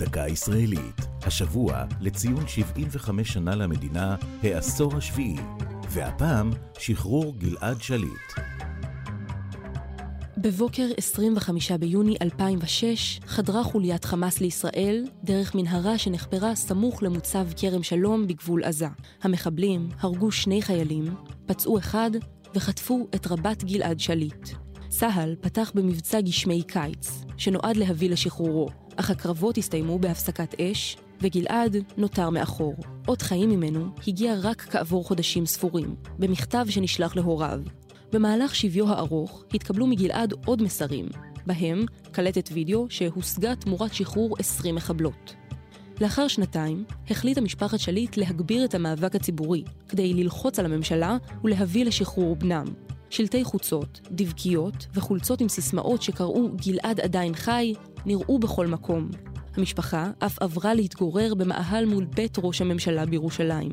דקה ישראלית, השבוע לציון 75 שנה למדינה, העשור השביעי, והפעם שחרור גלעד שליט. בבוקר 25 ביוני 2006 חדרה חוליית חמאס לישראל דרך מנהרה שנחפרה סמוך למוצב כרם שלום בגבול עזה. המחבלים הרגו שני חיילים, פצעו אחד וחטפו את רבת גלעד שליט. צה"ל פתח במבצע גשמי קיץ, שנועד להביא לשחרורו, אך הקרבות הסתיימו בהפסקת אש, וגלעד נותר מאחור. אות חיים ממנו הגיע רק כעבור חודשים ספורים, במכתב שנשלח להוריו. במהלך שביו הארוך התקבלו מגלעד עוד מסרים, בהם קלטת וידאו שהושגה תמורת שחרור 20 מחבלות. לאחר שנתיים החליטה משפחת שליט להגביר את המאבק הציבורי כדי ללחוץ על הממשלה ולהביא לשחרור בנם. שלטי חוצות, דבקיות וחולצות עם סיסמאות שקראו גלעד עדיין חי נראו בכל מקום. המשפחה אף עברה להתגורר במאהל מול בית ראש הממשלה בירושלים.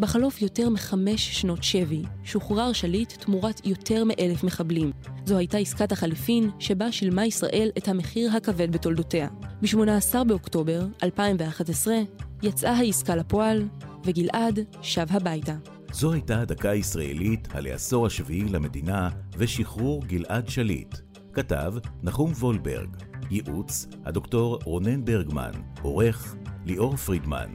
בחלוף יותר מחמש שנות שבי, שוחרר שליט תמורת יותר מאלף מחבלים. זו הייתה עסקת החליפין שבה שילמה ישראל את המחיר הכבד בתולדותיה. ב-18 באוקטובר 2011 יצאה העסקה לפועל, וגלעד שב הביתה. זו הייתה הדקה הישראלית על העשור השביעי למדינה ושחרור גלעד שליט. כתב נחום וולברג, ייעוץ הדוקטור רונן ברגמן, עורך ליאור פרידמן.